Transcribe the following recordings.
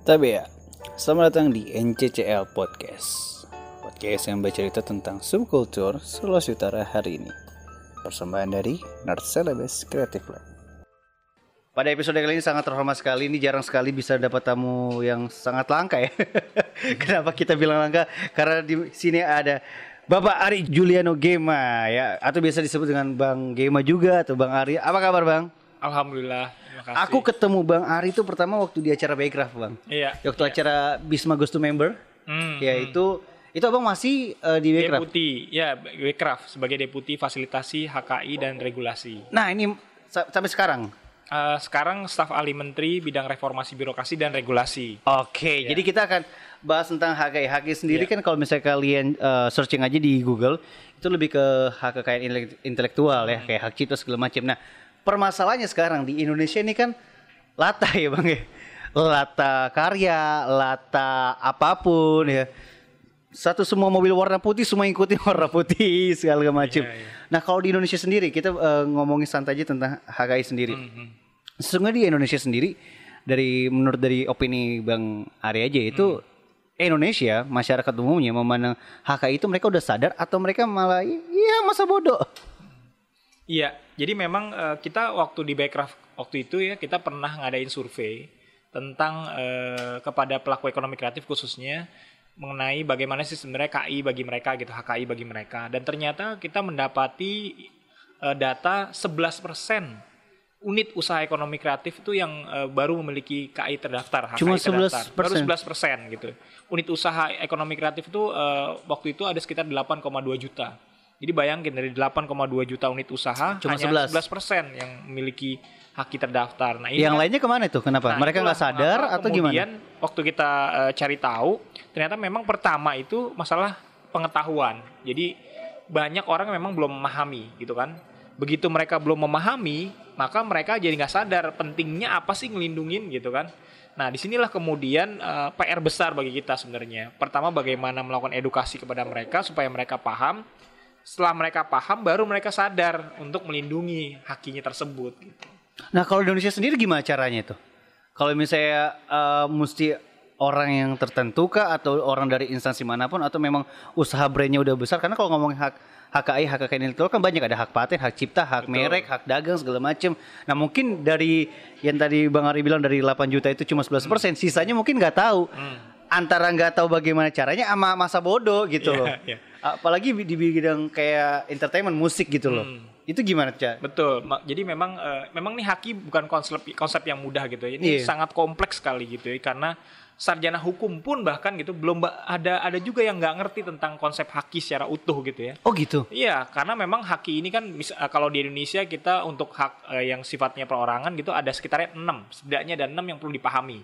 Tapi ya, selamat datang di NCCL Podcast Podcast yang bercerita tentang subkultur Sulawesi Utara hari ini Persembahan dari Nerd Celebes Creative Lab pada episode kali ini sangat terhormat sekali. Ini jarang sekali bisa dapat tamu yang sangat langka ya. Kenapa kita bilang langka? Karena di sini ada Bapak Ari Juliano Gema ya, atau biasa disebut dengan Bang Gema juga atau Bang Ari. Apa kabar Bang? Alhamdulillah. Terima kasih. Aku ketemu Bang Ari itu pertama waktu di acara Baycraft Bang. Iya. Waktu acara Bisma Goes to Member. Hmm, ya itu itu abang masih eh, di Baycraft. Deputi, ya Wecraft sebagai deputi fasilitasi HKI dan regulasi. Nah ini sa- sampai sekarang. Eh, sekarang staf ahli menteri bidang reformasi birokrasi dan regulasi. Oke, jadi kita akan bahas tentang HKI. HKI sendiri Iya. kan kalau misalnya kalian eh, searching aja di Google, itu lebih ke hak kekayaan intelek- intelektual ya, kayak hak cipta segala macam. Nah, permasalahannya sekarang di Indonesia ini kan lata ya bang ya, lata karya, lata apa pun ya. Satu semua mobil warna putih semua ikutin warna putih segala macam. Iya, iya. Nah kalau di Indonesia sendiri kita eh, ngomongin santai aja tentang HKI sendiri. Mhm. Sesungguhnya di Indonesia sendiri dari menurut dari opini Bang Ari aja itu Indonesia masyarakat umumnya memandang HKI itu mereka udah sadar atau mereka malah iya masa bodoh. Iya, jadi memang eh, kita waktu di Backcraft waktu itu ya kita pernah ngadain survei tentang eh, kepada pelaku ekonomi kreatif khususnya mengenai bagaimana sih sebenarnya KI bagi mereka gitu, HKI bagi mereka. Dan ternyata kita mendapati eh, data 11% unit usaha ekonomi kreatif itu yang eh, baru memiliki KI terdaftar, HKI Cuma terdaftar. 11%? Baru 11% gitu. Unit usaha ekonomi kreatif itu eh, waktu itu ada sekitar 8,2 juta. Jadi bayangin dari 8,2 juta unit usaha Cuma hanya 11. 11% yang memiliki haki terdaftar. Nah, ini Yang kan- lainnya ke mana tuh? Kenapa? Nah, mereka nggak sadar atau kemudian gimana? waktu kita eh, cari tahu, ternyata memang pertama itu masalah pengetahuan. Jadi banyak orang memang belum memahami gitu kan. Begitu mereka belum memahami, maka mereka jadi nggak sadar pentingnya apa sih ngelindungin gitu kan. Nah, di sinilah kemudian eh, PR besar bagi kita sebenarnya. Pertama, bagaimana melakukan edukasi kepada mereka supaya mereka paham. Setelah mereka paham, baru mereka sadar untuk melindungi hakinya tersebut. Gitu. Nah kalau di Indonesia sendiri gimana caranya itu? Kalau misalnya eh, mesti orang yang tertentu kah atau orang dari instansi mana pun atau memang usaha brandnya udah besar? Karena kalau ngomongin hak HKI, hak kekayaan intelektual kan banyak ada hak paten, hak cipta, hak Betul. merek, hak dagang segala macam. Nah mungkin dari yang tadi Bang Ari bilang dari 8 juta itu cuma 11 persen, sisanya mungkin nggak tahu. Antara nggak tahu bagaimana caranya sama masa bodoh gitu Iya, loh. iya. Apalagi di bidang kayak entertainment, musik gitu loh. Hmm. Itu gimana, Ca? Betul. Jadi memang eh, memang nih haki bukan konsep konsep yang mudah gitu ya. Ini Iya. sangat kompleks sekali gitu ya karena sarjana hukum pun bahkan gitu belum ada ada juga yang nggak ngerti tentang konsep haki secara utuh gitu ya. Oh gitu. Iya, karena memang haki ini kan eh, kalau di Indonesia kita untuk hak eh, yang sifatnya perorangan gitu ada sekitarnya 6. Setidaknya ada 6 yang perlu dipahami.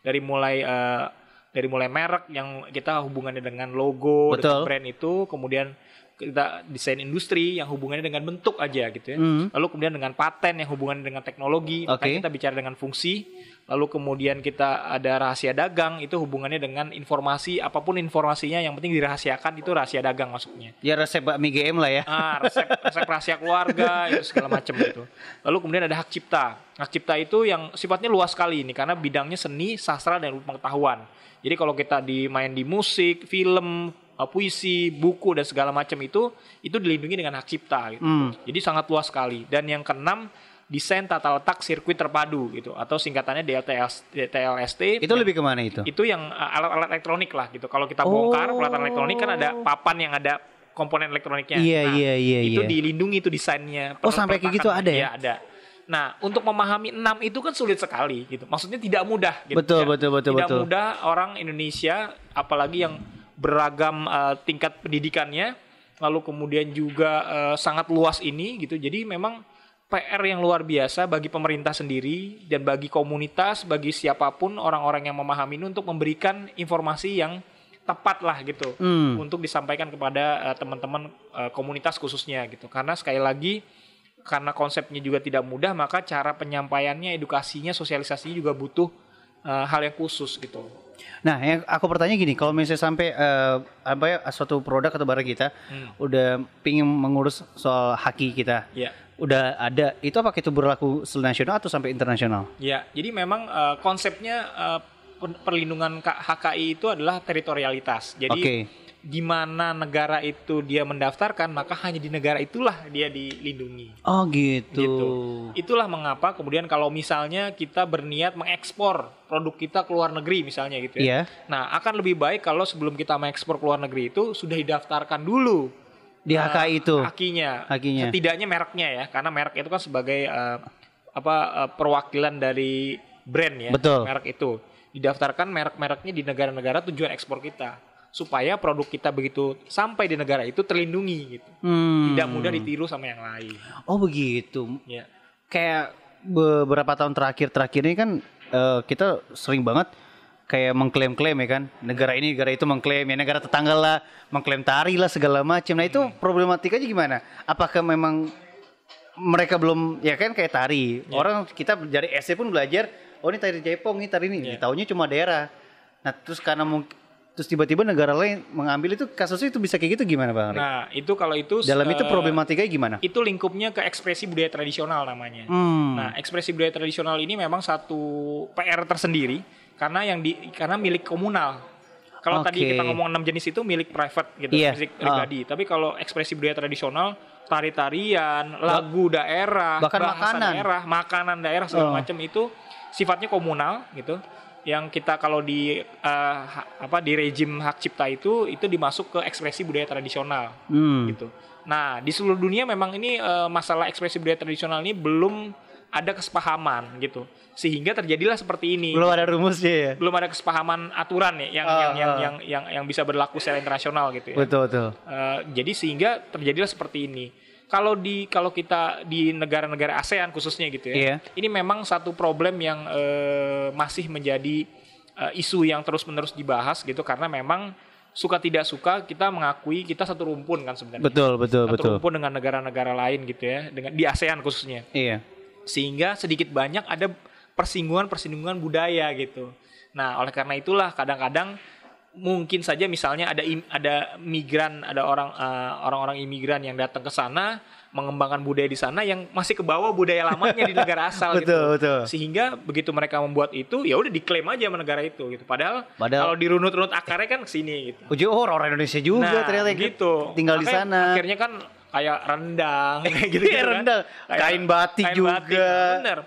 Dari mulai eh, dari mulai merek yang kita hubungannya dengan logo, Betul. dengan brand itu, kemudian kita desain industri yang hubungannya dengan bentuk aja gitu ya. Mhm. Lalu kemudian dengan paten yang hubungannya dengan teknologi, makanya kita bicara dengan fungsi. Lalu kemudian kita ada rahasia dagang itu hubungannya dengan informasi apa pun informasinya yang penting dirahasiakan itu rahasia dagang masuknya. Ya resep bakmi GM lah ya. Ah, resep, resep rahasia keluarga itu segala macam gitu. Lalu kemudian ada hak cipta. Hak cipta itu yang sifatnya luas sekali ini karena bidangnya seni, sastra dan pengetahuan. Jadi kalau kita di main di musik, film, eh, puisi, buku dan segala macam itu itu dilindungi dengan hak cipta gitu. Hmm. Jadi sangat luas sekali. Dan yang keenam desain tata letak sirkuit terpadu gitu atau singkatannya DLTS, DTLST. Itu lebih ke mana itu? itu yang uh, alat-alat elektronik lah gitu. Kalau kita bongkar Oh. peralatan elektronik kan ada papan yang ada komponen elektroniknya. Iya, Nah, iya, iya, Itu iya. dilindungi itu desainnya. Oh, sampai kayak gitu ada ya? Iya, ada. Nah, untuk memahami enam itu kan sulit sekali gitu. Maksudnya tidak mudah gitu. Betul, ya. betul, betul, Tidak betul. mudah orang Indonesia apalagi yang beragam uh, tingkat pendidikannya lalu kemudian juga uh, sangat luas ini gitu. Jadi memang PR yang luar biasa bagi pemerintah sendiri dan bagi komunitas, bagi siapa pun orang-orang yang memahami ini untuk memberikan informasi yang tepat lah gitu Hmm. untuk disampaikan kepada eh, teman-teman eh, komunitas khususnya gitu. Karena sekali lagi karena konsepnya juga tidak mudah, maka cara penyampaiannya, edukasinya, sosialisasinya juga butuh eh, hal yang khusus gitu. Nah, yang aku bertanya gini, kalau misalnya sampai eh, apa ya suatu produk atau barang kita Hmm. udah pingin mengurus soal haki kita, Ya. udah ada, itu apakah itu berlaku nasional atau sampai internasional? Ya, jadi memang eh, konsepnya pen- perlindungan HKI itu adalah teritorialitas. Jadi Oke. Di mana negara itu dia mendaftarkan, maka hanya di negara itulah dia dilindungi. Oh gitu. Gitu. Itulah mengapa kemudian kalau misalnya kita berniat mengekspor produk kita ke luar negeri misalnya gitu ya. Nah, akan lebih baik kalau sebelum kita mengekspor ke luar negeri itu sudah didaftarkan dulu Di eh, HKI itu. Hakinya. Hakinya. Setidaknya mereknya ya, karena merek itu kan sebagai eh, apa eh, perwakilan dari brand ya. Betul. Merek itu didaftarkan merek-mereknya di negara-negara tujuan ekspor kita supaya produk kita begitu sampai di negara itu terlindungi gitu. Hmm. Tidak mudah ditiru sama yang lain. Oh begitu. Ya. Kayak beberapa tahun terakhir terakhir ini kan eh, kita sering banget kayak mengklaim-klaim ya kan negara ini negara itu mengklaim ya negara tetangga lah mengklaim tari lah segala macam nah itu problematikanya gimana apakah memang mereka belum ya kan kayak tari orang kita dari SD pun belajar oh ini tari Jepang ini tari ini Iya. taunya cuma daerah nah terus karena mungkin terus tiba-tiba negara lain mengambil itu kasusnya itu bisa kayak gitu gimana bang? Nah, itu kalau itu dalam itu eh, problematikanya gimana itu lingkupnya ke ekspresi budaya tradisional namanya. hmm. Nah, ekspresi budaya tradisional ini memang satu PR tersendiri karena yang di karena milik komunal. Kalau tadi Oke. kita ngomong enam jenis itu milik private gitu, Iya. milik pribadi. Tapi kalau ekspresi budaya tradisional, tari-tarian, lagu daerah, bahkan bahasa makanan. daerah, makanan daerah segala Oh. macam itu sifatnya komunal gitu. Yang kita kalau di ha- apa di rejim hak cipta itu itu dimasuk ke ekspresi budaya tradisional Hmm. gitu. Nah, di seluruh dunia memang ini eh, masalah ekspresi budaya tradisional ini belum ada kesepahaman gitu. Sehingga terjadilah seperti ini. belum ada rumusnya ya Belum ada kesepahaman aturan ya yang Ah, yang, yang ah. yang yang yang bisa berlaku secara internasional gitu ya. betul betul Eh, jadi sehingga terjadilah seperti ini. Kalau di kalau kita di negara-negara ASEAN khususnya gitu ya, Iya. ini memang satu problem yang eh, masih menjadi eh, isu yang terus-menerus dibahas gitu karena memang suka tidak suka kita mengakui kita satu rumpun kan sebenarnya. betul betul Satu betul rumpun dengan negara-negara lain gitu ya, dengan di ASEAN khususnya. iya Sehingga sedikit banyak ada persinggungan-persinggungan budaya gitu. Nah, oleh karena itulah kadang-kadang mungkin saja misalnya ada im- ada migran, ada orang eh, orang-orang imigran yang datang ke sana mengembangkan budaya di sana yang masih ke bawah budaya lamanya di negara asal Betul, gitu. betul. Sehingga begitu mereka membuat itu ya udah diklaim aja sama negara itu gitu. Padahal, Padahal- kalau dirunut-runut akarnya kan ke sini gitu. Ujung oh orang Indonesia juga Nah, ternyata gitu. tinggal di Makanya sana. Akhirnya kan kayak rendang kayak gitu, Iya, rendang. Kain batik juga. Bener.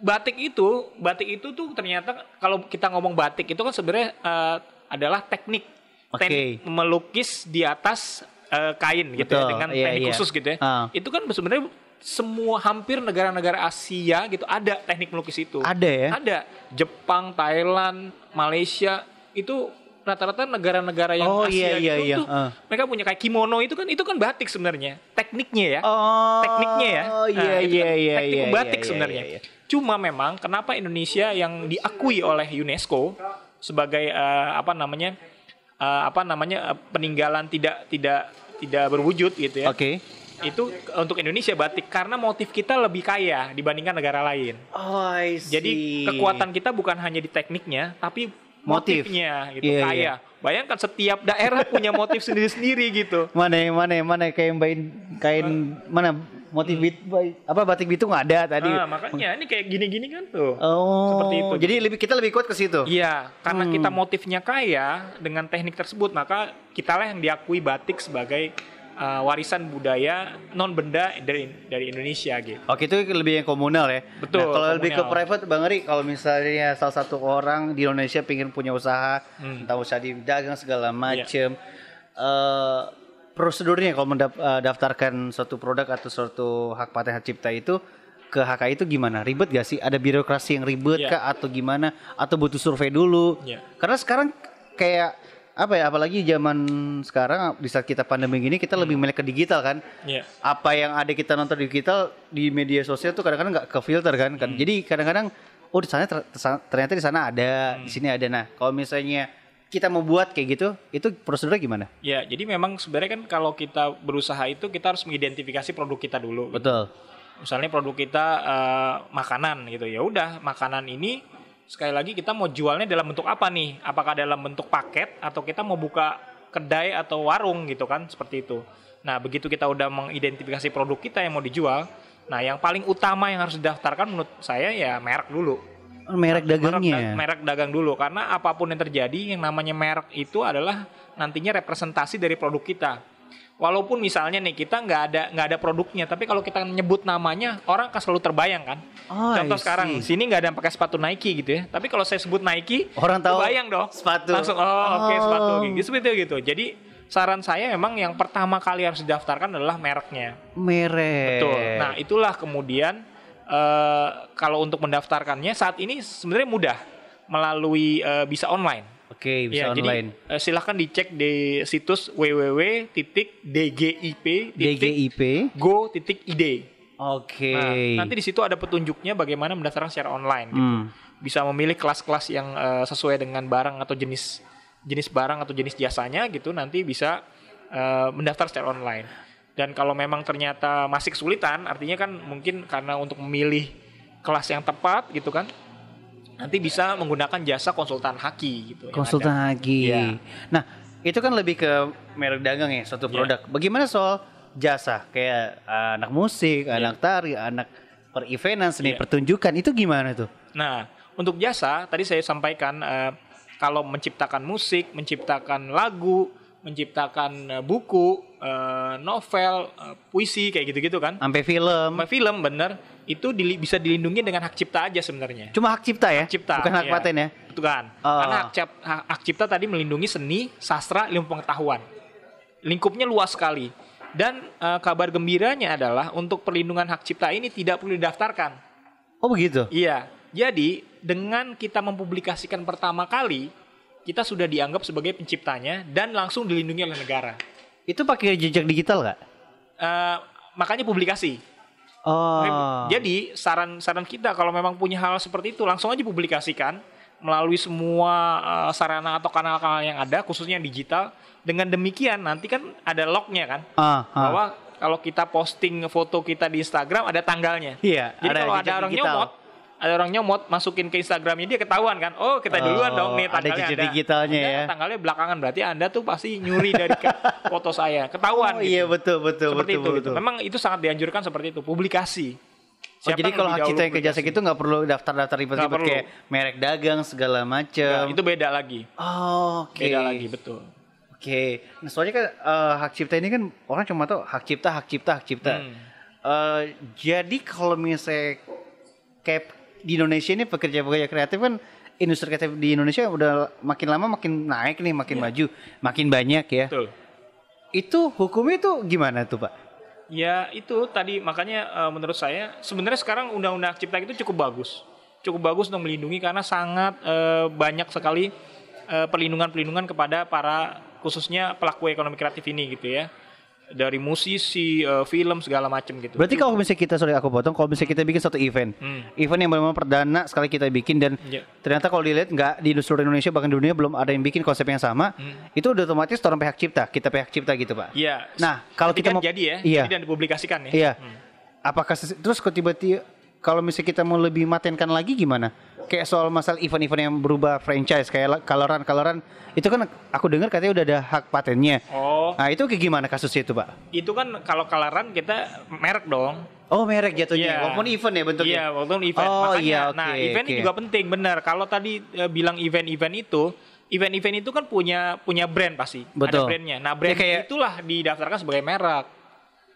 Batik itu, batik itu tuh ternyata kalau kita ngomong batik itu kan sebenarnya eh, adalah teknik Oke. teknik melukis di atas eh, kain gitu ya Betul, dengan iya, teknik iya. khusus gitu ya. Ah. Itu kan sebenarnya semua hampir negara-negara Asia gitu ada teknik melukis itu. Ada ya? Ada. Jepang, Thailand, Malaysia itu rata-rata negara-negara yang Oh, iya, Asia iya, itu iya. tuh Ah. mereka punya kayak kimono itu kan itu kan batik sebenarnya tekniknya ya Oh, tekniknya ya Oh iya Nah, iya kan iya teknik iya. batik iya, sebenarnya iya, iya. cuma memang kenapa Indonesia yang diakui oleh UNESCO sebagai eh, apa namanya eh, apa namanya eh, peninggalan tidak tidak tidak berwujud gitu ya Oke. itu untuk Indonesia batik karena motif kita lebih kaya dibandingkan negara lain Oh, I see. jadi kekuatan kita bukan hanya di tekniknya, tapi Motif. motifnya gitu Iya, kaya. iya. Bayangkan setiap daerah punya motif sendiri-sendiri gitu. mana yang- mana yang- mana bain kain mana motif bit apa batik bitung ada tadi. Nah, makanya ini kayak gini-gini kan tuh. Oh, Seperti itu. Jadi lebih kita lebih kuat ke situ. Iya, karena Hmm. kita motifnya kaya dengan teknik tersebut, maka kitalah yang diakui batik sebagai uh, warisan budaya non benda dari dari Indonesia gitu. Oke itu lebih yang komunal ya. Betul, Nah, kalau lebih ke komunal. private Bang Eri, kalau misalnya salah satu orang di Indonesia pengen punya usaha, Hmm. entah usaha di dagang segala Iya. macem, eh, prosedurnya kalau mendaftarkan suatu produk atau suatu hak paten hak cipta itu ke HKI itu gimana? Ribet gak sih? Ada birokrasi yang ribet Iya. kah atau gimana? Atau butuh survei dulu? Iya. Karena sekarang kayak apa ya? Apalagi zaman sekarang di saat kita pandemi gini kita lebih melek ke digital kan? Iya. apa yang ada kita nonton di digital di media sosial tuh kadang-kadang nggak ke filter kan kan jadi kadang-kadang oh di sana ternyata di sana ada di sini ada nah kalau misalnya kita mau buat kayak gitu itu prosedurnya gimana? Ya, jadi memang sebenarnya kan kalau kita berusaha itu kita harus mengidentifikasi produk kita dulu. betul. Misalnya produk kita eh, makanan gitu. Ya udah makanan ini sekali lagi kita mau jualnya dalam bentuk apa nih? Apakah dalam bentuk paket atau kita mau buka kedai atau warung gitu kan seperti itu. Nah begitu kita udah mengidentifikasi produk kita yang mau dijual nah yang paling utama yang harus didaftarkan menurut saya ya merek dulu merek dagangnya. Merek, merek dagang dulu karena apa pun yang terjadi yang namanya merek itu adalah nantinya representasi dari produk kita. Walaupun misalnya nih kita nggak ada nggak ada produknya, tapi kalau kita nyebut namanya orang akan selalu terbayang kan. Oh, Contoh sekarang sini nggak ada yang pakai sepatu Nike gitu ya, tapi kalau saya sebut Nike, Orang tahu bayang dong. sepatu. Langsung oh, oke Oh. sepatu gitu seperti itu gitu. Jadi saran saya memang yang pertama kali harus didaftarkan adalah mereknya. merek. Betul. Nah, itulah kemudian eh, kalau untuk mendaftarkannya saat ini sebenarnya mudah melalui eh, bisa online. Oke, bisa Ya, online. Jadi eh, silahkan dicek di situs www.dgip.go.id. DGIP. Oke. Nah, nanti di situ ada petunjuknya bagaimana mendaftarkan secara online. Gitu. Hmm. Bisa memilih kelas-kelas yang eh, sesuai dengan barang atau jenis jenis barang atau jenis jasanya gitu. Nanti bisa eh, mendaftar secara online. Dan kalau memang ternyata masih kesulitan, artinya kan mungkin karena untuk memilih kelas yang tepat gitu kan, nanti bisa menggunakan jasa konsultan haki gitu. konsultan lagi. Iya. Nah, itu kan lebih ke merek dagang ya, suatu Iya. produk. Bagaimana soal jasa kayak uh, anak musik, anak tari, anak per-eventan, seni Iya. pertunjukan itu gimana tuh? Nah, untuk jasa tadi saya sampaikan eh, kalau menciptakan musik, menciptakan lagu, menciptakan eh, buku, eh, novel, eh, puisi kayak gitu-gitu kan. Sampai film. Sama film bener itu dili- bisa dilindungi dengan hak cipta aja sebenarnya. Cuma hak cipta ya? Hak cipta. Bukan hak iya. paten ya? Betul kan? Oh. Karena hak, cip- hak- hak cipta tadi melindungi seni, sastra, ilmu pengetahuan. Lingkupnya luas sekali. Dan eh, kabar gembiranya adalah untuk perlindungan hak cipta ini tidak perlu didaftarkan. Oh begitu? Iya. Jadi dengan kita mempublikasikan pertama kali, kita sudah dianggap sebagai penciptanya dan langsung dilindungi oleh negara. Itu pakai jejak digital nggak? Eh, makanya publikasi. Oh. Jadi saran-saran kita kalau memang punya hal seperti itu langsung aja publikasikan melalui semua eh, sarana atau kanal-kanal yang ada, khususnya yang digital. Dengan demikian nanti kan ada lognya kan, Ah, ah. bahwa kalau kita posting foto kita di Instagram ada tanggalnya. Iya, Jadi ada kalau ada orang digital. nyomot, ada orang nyomot masukin ke Instagramnya dia ketahuan kan. Oh kita duluan Oh, dong nih ada tanggalnya jejak digitalnya Ada ya. Tanggalnya belakangan berarti anda tuh pasti nyuri dari foto saya. Ketahuan. Oh iya gitu. betul betul Seperti betul itu gitu. betul. Memang itu sangat dianjurkan seperti itu. Publikasi. Oh, jadi kalau hak cipta yang ke jasa publikasi? gitu nggak perlu daftar-daftar ribet-ribet kayak merek dagang segala macam. itu beda lagi. Oh, oke. Beda lagi betul. Oke. Nah, soalnya kan eh, hak cipta ini kan orang cuma tahu hak cipta, hak cipta, hak cipta. Hmm. Eh, jadi kalau misalnya kayak di Indonesia ini pekerja-pekerja kreatif kan industri kreatif di Indonesia udah makin lama makin naik nih, makin Iya. maju, makin banyak ya. Betul. Itu hukumnya itu gimana tuh, Pak? Ya itu tadi makanya eh, menurut saya sebenarnya sekarang undang-undang cipta itu cukup bagus, cukup bagus untuk melindungi karena sangat eh, banyak sekali eh, perlindungan-perlindungan kepada para khususnya pelaku ekonomi kreatif ini gitu ya, dari musisi, eh, film segala macam gitu. Berarti kalau misalnya kita sorry aku potong, kalau misalnya kita bikin satu event, Hmm. event yang benar-benar perdana sekali kita bikin dan Ya. ternyata kalau dilihat nggak di seluruh Indonesia bahkan di dunia belum ada yang bikin konsep yang sama, Hmm. itu udah otomatis orang pihak cipta, kita pihak cipta gitu pak. Iya. Nah, kalau kita mau- jadi ya, Iya. jadi dan dipublikasikan ya. Iya. Hmm. Apakah terus kok tiba-tiba kalau misalnya kita mau lebih matenkan lagi gimana? Kayak soal masalah event-event yang berubah franchise kayak la- kaloran kaloran itu kan aku dengar katanya udah ada hak patennya. Oh, Nah itu kayak gimana kasusnya itu pak? itu kan kalau kalaran kita merek dong. Oh merek jatuhnya, Iya. walaupun event ya bentuknya. Iya, walaupun event. Oh, Makanya, iya, oke, nah event oke. juga penting, benar. Kalau tadi eh, bilang event-event itu, event-event itu kan punya punya brand pasti, Betul. ada brandnya. Nah brand Ya, kayak- itulah didaftarkan sebagai merek.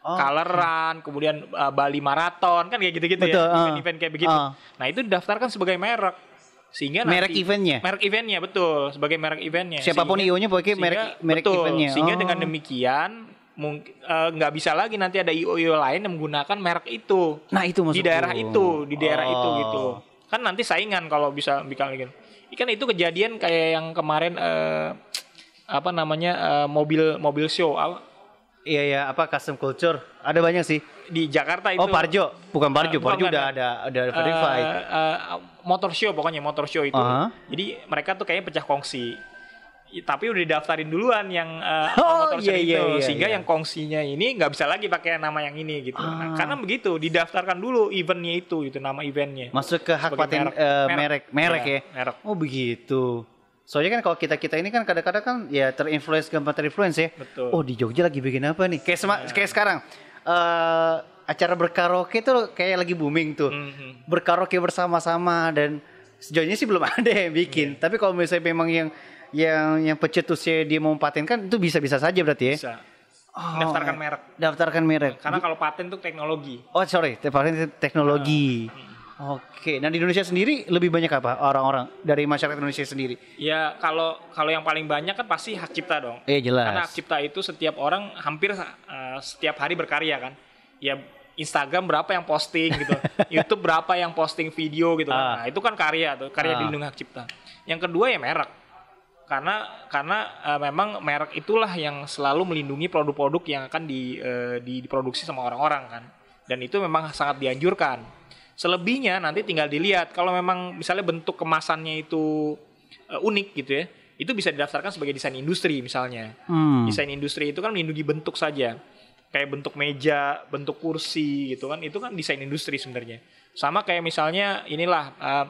Oh, Coloran, kemudian uh, Bali Marathon kan kayak gitu-gitu Betul, ya, ah. event-event kayak begitu. Ah. Nah itu didaftarkan sebagai merek, sehingga Merek nanti, eventnya? merek eventnya betul, sebagai merek eventnya. Siapa pun Sehingga- IO-nya pokoknya merek merek betul, eventnya. Sehingga Oh. dengan demikian mungkin eh, nggak bisa lagi nanti ada IO-IO lain yang menggunakan merek itu Nah itu maksudku. di daerah itu, di daerah itu Oh. gitu. Kan nanti saingan kalau bisa bikin gitu. Ikan itu kejadian kayak yang kemarin eh, apa namanya eh, mobil mobil show apa, Iya ya apa custom culture ada banyak sih. di Jakarta itu. Oh Parjo, bukan Parjo, Eh, bukan, Parjo bukan, udah ada ada verified. Eh, eh, motor show pokoknya motor show itu. Aha. Jadi mereka tuh kayaknya pecah kongsi. Tapi udah didaftarin duluan yang eh, Oh, motor show iya, iya, itu, iya, sehingga iya. yang kongsinya ini nggak bisa lagi pakai nama yang ini gitu. Nah, Ah. karena begitu didaftarkan dulu eventnya itu, itu nama eventnya. Masuk ke hak Sebagai paten merek. eh, Merek. merek merek Iya, ya. merek. Oh begitu. Soalnya kan kalau kita kita ini kan kadang-kadang kan ya terinfluence gampang terinfluence ya. Betul. Oh di Jogja lagi bikin apa nih? Kayak sema- kayak sekarang eh acara berkaraoke tuh kayak lagi booming tuh. Mhm. Berkaraoke bersama-sama dan sejauh ini sih belum ada yang bikin. Tapi kalau misalnya memang yang yang yang pencetusnya dia mau patenkan itu bisa-bisa saja berarti ya. Bisa. Oh, Daftarkan merek. Daftarkan merek. Karena kalau paten itu teknologi. Oh sorry, paten teknologi. Oke, nah di Indonesia sendiri lebih banyak apa orang-orang dari masyarakat Indonesia sendiri? Ya kalau kalau yang paling banyak kan pasti hak cipta dong. Eh jelas. Karena hak cipta itu setiap orang hampir uh, setiap hari berkarya kan. Ya Instagram berapa yang posting gitu, YouTube berapa yang posting video gitu. Ah. Nah itu kan karya tuh, karya Ah. dilindungi hak cipta. Yang kedua ya merek. Karena karena uh, memang merek itulah yang selalu melindungi produk-produk yang akan di, uh, di- diproduksi sama orang-orang kan. Dan itu memang sangat dianjurkan. Selebihnya nanti tinggal dilihat kalau memang misalnya bentuk kemasannya itu uh, unik gitu ya, itu bisa didaftarkan sebagai desain industri misalnya. Hmm. Desain industri itu kan melindungi bentuk saja. Kayak bentuk meja, bentuk kursi gitu kan. Itu kan desain industri sebenarnya. Sama kayak misalnya inilah uh,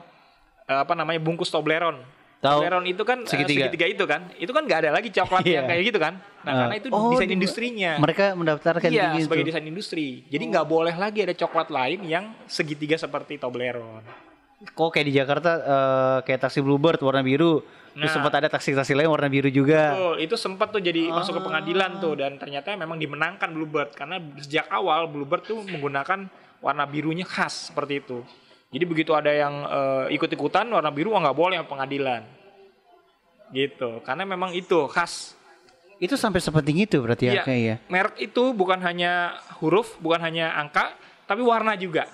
apa namanya bungkus Toblerone. Tahu. Toblerone itu kan uh, Segitiga. segitiga. itu kan. Itu kan nggak ada lagi coklat Iya. yang kayak gitu kan. Nah, Ah. karena itu Oh, desain di- industrinya. Mereka mendaftarkan Iya, sebagai desain industri. Jadi nggak boleh lagi ada coklat lain yang segitiga seperti Toblerone. Kok kayak di Jakarta eh, kayak taksi Bluebird warna biru. Terus Nah. sempat ada taksi-taksi lain warna biru juga. Betul, itu sempat tuh jadi masuk ke Ah. pengadilan tuh dan ternyata memang dimenangkan Bluebird karena sejak awal Bluebird tuh menggunakan warna birunya khas seperti itu. Jadi begitu ada yang eh, ikut-ikutan warna biru nggak boleh pengadilan. Gitu, karena memang itu khas. Itu sampai sepenting itu berarti ya Iya, kayak ya. merek itu bukan hanya huruf, bukan hanya angka, tapi warna juga.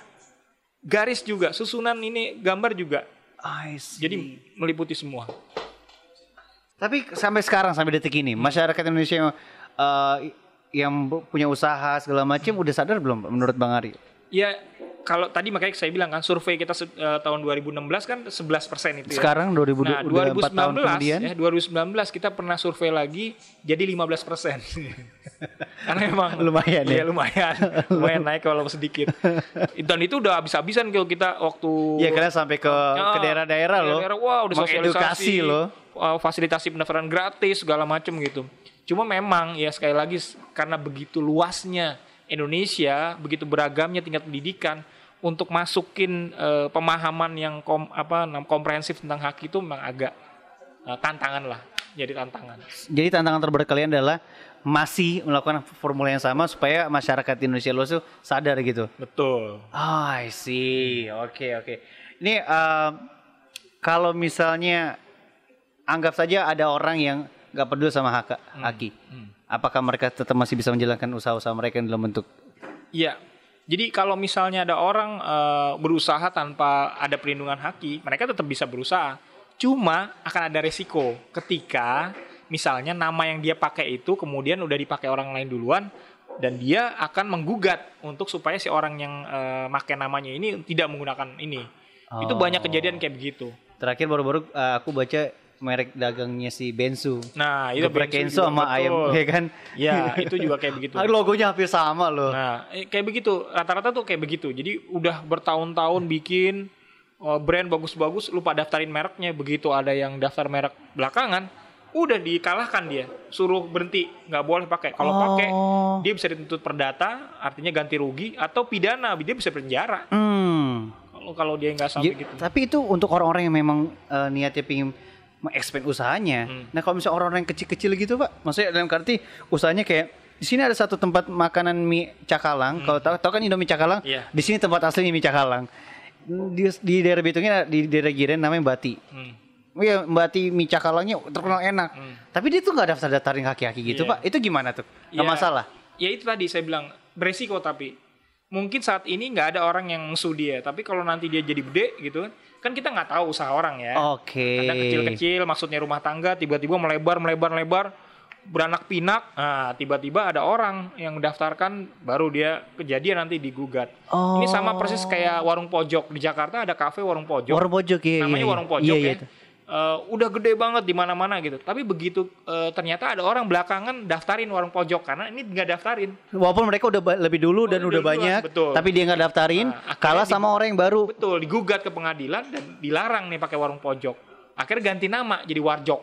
Garis juga, susunan ini gambar juga. Jadi meliputi semua. Tapi sampai sekarang sampai detik ini masyarakat Indonesia yang eh, yang punya usaha segala macam udah sadar belum menurut Bang Ari? Ya, kalau tadi makanya saya bilang kan survei kita eh, tahun 2016 kan 11% itu ya. Sekarang 2000 Nah, udah 4 tahun 2019 kemudian. ya 2019 kita pernah survei lagi jadi 15 persen. Karena memang Lumayan ya? Iya, lumayan, lumayan naik kalau sedikit. Dan itu udah habis-habisan kalau kita waktu Iya karena sampai ke ke Ya, daerah-daerah loh. daerah-daerah, wah udah sosialisasi loh. fasilitasi pendaftaran gratis segala macam gitu. Cuma memang ya sekali lagi karena begitu luasnya Indonesia, begitu beragamnya tingkat pendidikan untuk masukin eh, pemahaman yang kom, apa komprehensif tentang hak itu memang agak eh, tantangan lah, jadi tantangan. Jadi tantangan terberat kalian adalah masih melakukan formula yang sama supaya masyarakat Indonesia luas tuh sadar gitu. Betul. Oh, I see. Oke, oke. Ini eh, kalau misalnya anggap saja ada orang yang nggak peduli sama hak haki. Apakah mereka tetap masih bisa menjalankan usaha-usaha mereka dalam bentuk Iya. Jadi kalau misalnya ada orang eh, berusaha tanpa ada perlindungan haki, mereka tetap bisa berusaha. Cuma akan ada resiko ketika misalnya nama yang dia pakai itu kemudian udah dipakai orang lain duluan dan dia akan menggugat untuk supaya si orang yang eh, pakai namanya ini tidak menggunakan ini. Itu Oh. banyak kejadian kayak begitu. Terakhir baru-baru eh, aku baca merek dagangnya si Bensu. Nah, itu Geprek Kenzo sama betul. ayam ya kan? Ya, itu juga kayak begitu. Logonya hampir sama loh. Nah, eh, kayak begitu. Rata-rata tuh kayak begitu. Jadi udah bertahun-tahun bikin oh, brand bagus-bagus, lupa daftarin mereknya. Begitu ada yang daftar merek belakangan, udah dikalahkan dia. Suruh berhenti, nggak boleh pakai. Kalau pakai, Oh. dia bisa dituntut perdata, artinya ganti rugi atau pidana, dia bisa penjara. Hmm. Kalau kalau dia nggak sampai Ya, gitu. Tapi itu untuk orang-orang yang memang eh, niatnya pengen mengekspand usahanya. Hmm. Nah kalau misalnya orang-orang yang kecil-kecil gitu pak, maksudnya dalam arti usahanya kayak di sini ada satu tempat makanan mie cakalang. Kalau tahu, tahu kan Indomie cakalang, Hmm. Iya. di sini tempat aslinya mie cakalang. Di, di daerah Bitungnya di daerah Giren namanya Bati. Hmm. Iya Bati mie cakalangnya terkenal enak. Hmm. Tapi dia tuh nggak daftar-daftarin kaki-kaki gitu Iya. pak. Itu gimana tuh? Nggak Ya, masalah. Ya itu tadi saya bilang beresiko tapi mungkin saat ini nggak ada orang yang musuh dia. Tapi kalau nanti dia jadi gede gitu kan, kan kita nggak tahu usaha orang ya. Oke. Ada kecil-kecil, maksudnya rumah tangga, tiba-tiba melebar, melebar, melebar, beranak pinak. Nah, tiba-tiba ada orang yang daftarkan, baru dia kejadian nanti digugat. Oh. Ini sama persis kayak warung pojok di Jakarta ada kafe warung pojok. Warung pojok ya. namanya iya, warung iya. pojok Iya, ya. iya. Eh, udah gede banget di mana-mana gitu. Tapi begitu eh, ternyata ada orang belakangan daftarin warung pojok karena ini nggak daftarin. Walaupun mereka udah lebih dulu dan Oh, udah duluan, banyak, betul. tapi dia nggak daftarin, Nah, kalah sama orang yang baru. Betul, digugat ke pengadilan dan dilarang nih pakai warung pojok. Akhirnya ganti nama jadi warjok.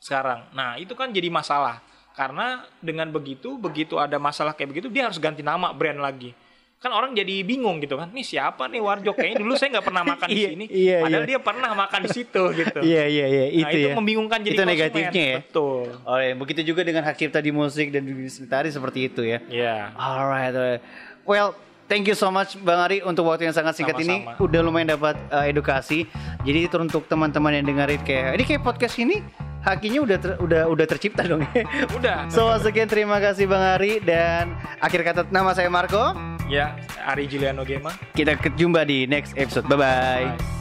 Sekarang. Nah, itu kan jadi masalah. Karena dengan begitu, begitu ada masalah kayak begitu, dia harus ganti nama brand lagi. Kan orang jadi bingung gitu kan nih siapa nih Warjo kayaknya dulu saya nggak pernah makan di Iya, sini iya, padahal iya. dia pernah makan di situ gitu Iya iya iya nah, itu, itu ya. membingungkan jadi Itu konsumen. negatifnya ya. betul Oh ya, begitu juga dengan hak cipta di musik dan di bisnis tari seperti itu ya. ya Alright, alright. Well, thank you so much Bang Ari untuk waktu yang sangat singkat ini. Sama-sama. Udah lumayan dapat uh, edukasi. Jadi itu untuk teman-teman yang dengerin kayak ini kayak podcast ini hakinya udah ter- udah udah tercipta dong ya. udah So sekian terima kasih Bang Ari dan akhir kata nama saya Marco. Ya Ari Juliano Gema Kita ketemu di next episode. Bye bye. Bye.